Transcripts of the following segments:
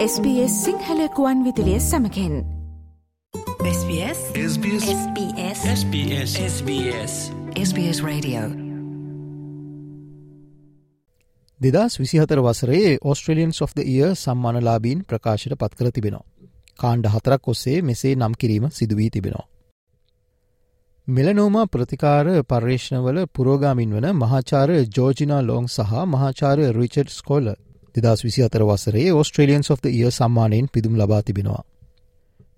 SBS සිංහලකුවන් විදිලිය සමකෙන්. SBS SBS SBS SBS SBS SBS Radio. දෙදස් විසිහතර වසරේ ඔස්ට්‍රලියන්ස් of the ear සම්මානලාබීන් ප්‍රකාශයට පත් කර තිබෙනවා. කාණ්ඩ හතරක් ඔස්සේ මෙසේ නම් කිරීම සිදුවී තිබෙනවා. මෙලනෝමා ප්‍රතිකාර පර්යේෂණවල පුරෝගාමින් වන මහාචාර ජෝජිනා ලෝං සහ මහාචාර රිචඩ් ස්කෝල දෙදස් විසි අතර වසරේ ඔස්ට්‍රේලියන්ස් of the ear සම්මානයෙන් පිදුම් ලබා තිබෙනවා.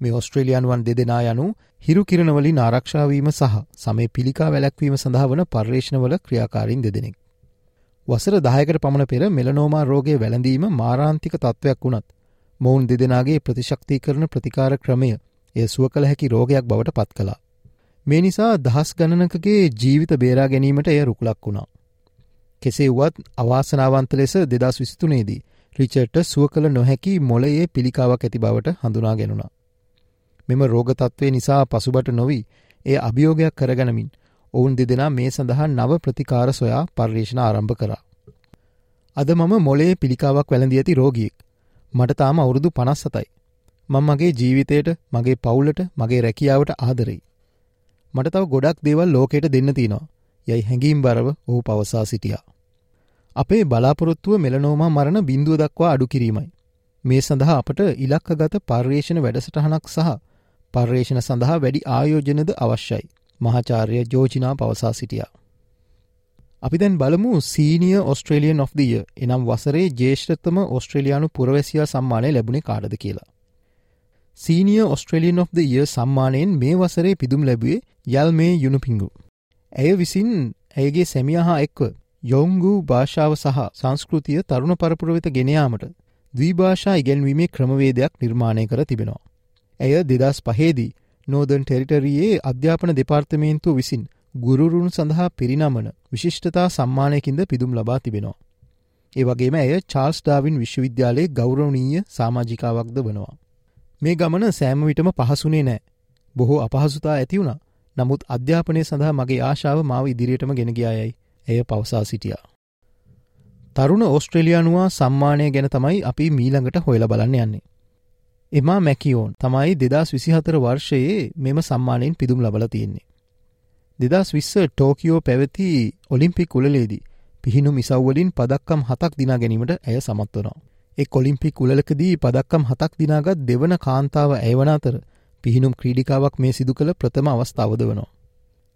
මේ ඔස්ට්‍රේලියන්වන් දෙදෙනා යනු හිරු කිරණවලින් ආරක්ෂාවීම සහ සමේ පිළිකා වැලැක්වීම සඳහා වන පර්යේෂණවල ක්‍රියාකාරින් දෙදෙනෙක්. වසර දායකට පමණ පෙර මෙලනෝමා රෝගය වැළඳීම මාරාන්තික තත්ත්වයක් වුණත් මොවුන් දෙදෙනගේ ප්‍රතිශක්ති කරන ප්‍රතිකාර ක්‍රමය එය සුව කළ හැකි රෝගයක් බවට පත් කලා. මේ නිසා දහස් ගණනකගේ ජීවිත බේරා ගැනීමට එය රුකුලක් වුණා. කෙසේ වුවත් අවාසනාවන්ත ලෙස දෙදස් විසිතුනේදී රිචර්ට සුව කළ නොහැකි මොලයේ පිළිකාවක් ඇති බවට හඳුනා ගැනුණා. මෙම රෝගතත්වය නිසා පසුබට නොවී ඒ අභියෝගයක් කරගනමින් ඔවුන් දෙදෙනා මේ සඳහා නව ප්‍රතිකාර සොයා පර්යේෂණ ආරම්භ කරා. අද මම මොලේ පිළිකාවක් වැළඳී ඇති රෝගියෙක්. මට තාම අවුරුදු පනස් සතයි. මං මගේ ජීවිතයට මගේ පවුලට මගේ රැකියාවට ආදරෙයි. මට තව ගොඩක් දේවල් ලෝකයට දෙන්න තියෙනවා. යයි හැඟීම් බරව ඔහු පවසා සිටියා. අපේ බලාපොරොත්තුව මෙලනෝමා මරණ බින්දුව දක්වා අඩු කිරීමයි. මේ සඳහා අපට ඉලක්කගත පර්යේෂණ වැඩසටහනක් සහ පර්යේෂණ සඳහා වැඩි ආයෝජනද අවශ්‍යයි. මහාචාර්ය ජෝජිනා පවසා සිටියා. අපි දැන් බලමු senior Australian of the year එනම් වසරේ ජේෂ්ඨතම ඔස්ට්‍රේලයානු පුරවැසියා සම්මානය ලැබුණේ කාඩද කියලා. Senior Australian of the year සම්මානයෙන් මේ වසරේ පිදුම් ලැබුවේ යල් මේ යුනුපිංගු. ඇය විසින් ඇයගේ සැමිය හා එක්ව යොංගු භාෂාව සහ සංස්කෘතිය තරුණ පරපුර වෙත ගෙනයාමට දවීභාෂා ඉගැන්වීමේ ක්‍රමවේදයක් නිර්මාණය කර තිබෙනවා. ඇය දෙදස් පහේදී නෝදන් ටෙරිටරයේ අධ්‍යාපන දෙපාර්තමේන්තුව විසින් ගුරුරුන් සඳහා පිරිනමන විශිෂ්ටතා සම්මානයකින්ද පිදුම් ලබා තිබෙනවා. ඒ වගේම ඇය චාර්ස් ඩාවින් විශ්වවිද්‍යාලයේ ගෞරවනීය සාමාජිකාවක්ද වනවා. මේ ගමන සෑම විටම පහසුනේ නෑ. බොහෝ අපහසුතා ඇතිවුණ නමුත් අධ්‍යාපනය සඳහා මගේ ආශාව මාව ඉදිරියටම ගෙනගයායයි ඇය පවසා සිටියා. තරුණ ඕස්ට්‍රේලියයානුවා සම්මානය ගැන තමයි අපි මීළඟට හොයල බලන්න යන්නේ. එමා මැකියෝන් තමයි දෙදස් විසිහතර වර්ෂයේ මෙම සම්මානයෙන් පිදුම් ලබල තියෙන්නේ. දෙදස් විස්ස ටෝකියෝ පැවති ඔලිම්පික් උලලේදී පිහිනු මිසව්වලින් පදක්කම් හතක් දිනා ගැනීමට ඇය සමත්වනවා. එ කොලිම්පික් උලකදී පදක්කම් හතක් දිනාගත් දෙවන කාන්තාව ඇයවන අතර පිහිනුම් ක්‍රීඩිකාවක් මේ සිදු කළ ප්‍රථම අවස්ථාවද වනවා.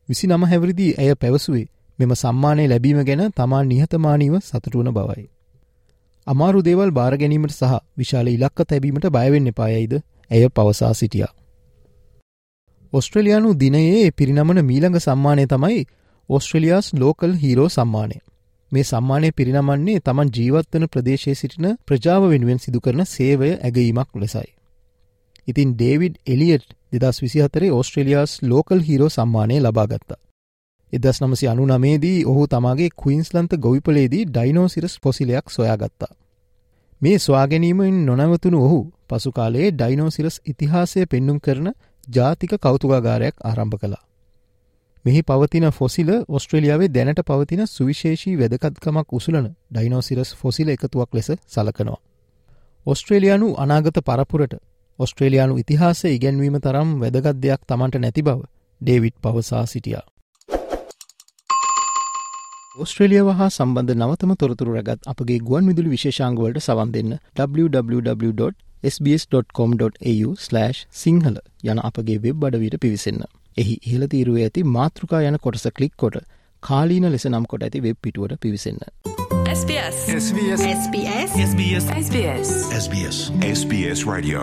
විසි නම හැවරිදි ඇය පැවසුවේ මෙම සම්මානය ලැබීම ගැන තමා නිහතමානීව සතුටුවන බවයි. අමාරු දේවල් භාරගැනීමට සහ විශාල ඉලක්ක තැබීමට බයවෙන්න එපායයිද ඇය පවසා සිටියා. ඔස්ට්‍රලයානු දිනයේ පිරිනමන මීළඟ සම්මානය තමයි ඔස්ට්‍රලියස් ලෝකල් හීරෝ සම්මානය. මේ සම්මානය පිරිනමන්නේ තමන් ජීවත්වන ප්‍රදේශය සිටින ප්‍රජාව වෙනුවෙන් සිදු කරන සේවය ඇගීමක් ලෙසයි. ඉතින් ඩේවිඩ් එලියට් දෙදස් විසිහතරේ ඔස්ට්‍රලියස් ලෝකල් හීරෝ සම්මානය ලබාගත්තා. එදස් නමසි අනු නමේදී ඔහු තමාගේ කුයින්ස්ලන්ත ගොවිපලේදී ඩයිනෝසිරස් පොසිලයක් සොයාගත්තා. මේ ස්වාගැනීමෙන් නොනවතුනු ඔහු පසුකාලයේ ඩයිනෝසිරස් ඉතිහාසය පෙන්නුම් කරන ජාතික කෞතුකාගාරයක් ආරම්භ කලා. මෙහි පවතින ෆොසිල ඔස්ට්‍රලියාවේ දැනට පවතින සුවිශේෂී වැදකත්කමක් උසුලන ඩයිනෝසිරස් ෆොසිල එකතුවක් ලෙස සලකනවා. ඔස්ට්‍රේලයානු අනාගත පරපුරට ඔස්ට්‍රේලයානු ඉතිහාසය ඉගැන්වීම තරම් වැදගත් දෙයක් තමන්ට නැති බව ඩේවිඩ් පවසා සිටියා. ඔස්ට්‍රලියාව හා සම්බන්ධ නවතම තොරතුරු රැගත් අපගේ ගුවන් විදුලි විශේෂංගවලට සවන් දෙන්න www.sbs.com.au/ සිංහල යන අපගේ වෙබ් අඩවීට පිවිසන්න. එහි ඉහළ තීරුව ඇති මාතෘකා යන කොටස කලික් කොට කාලීන ලෙස නම් කොට ඇති වෙබ් පිටුවට පිවිසන්න. SBS. SBS. SBS. SBS. SBS. SBS. SBS Radio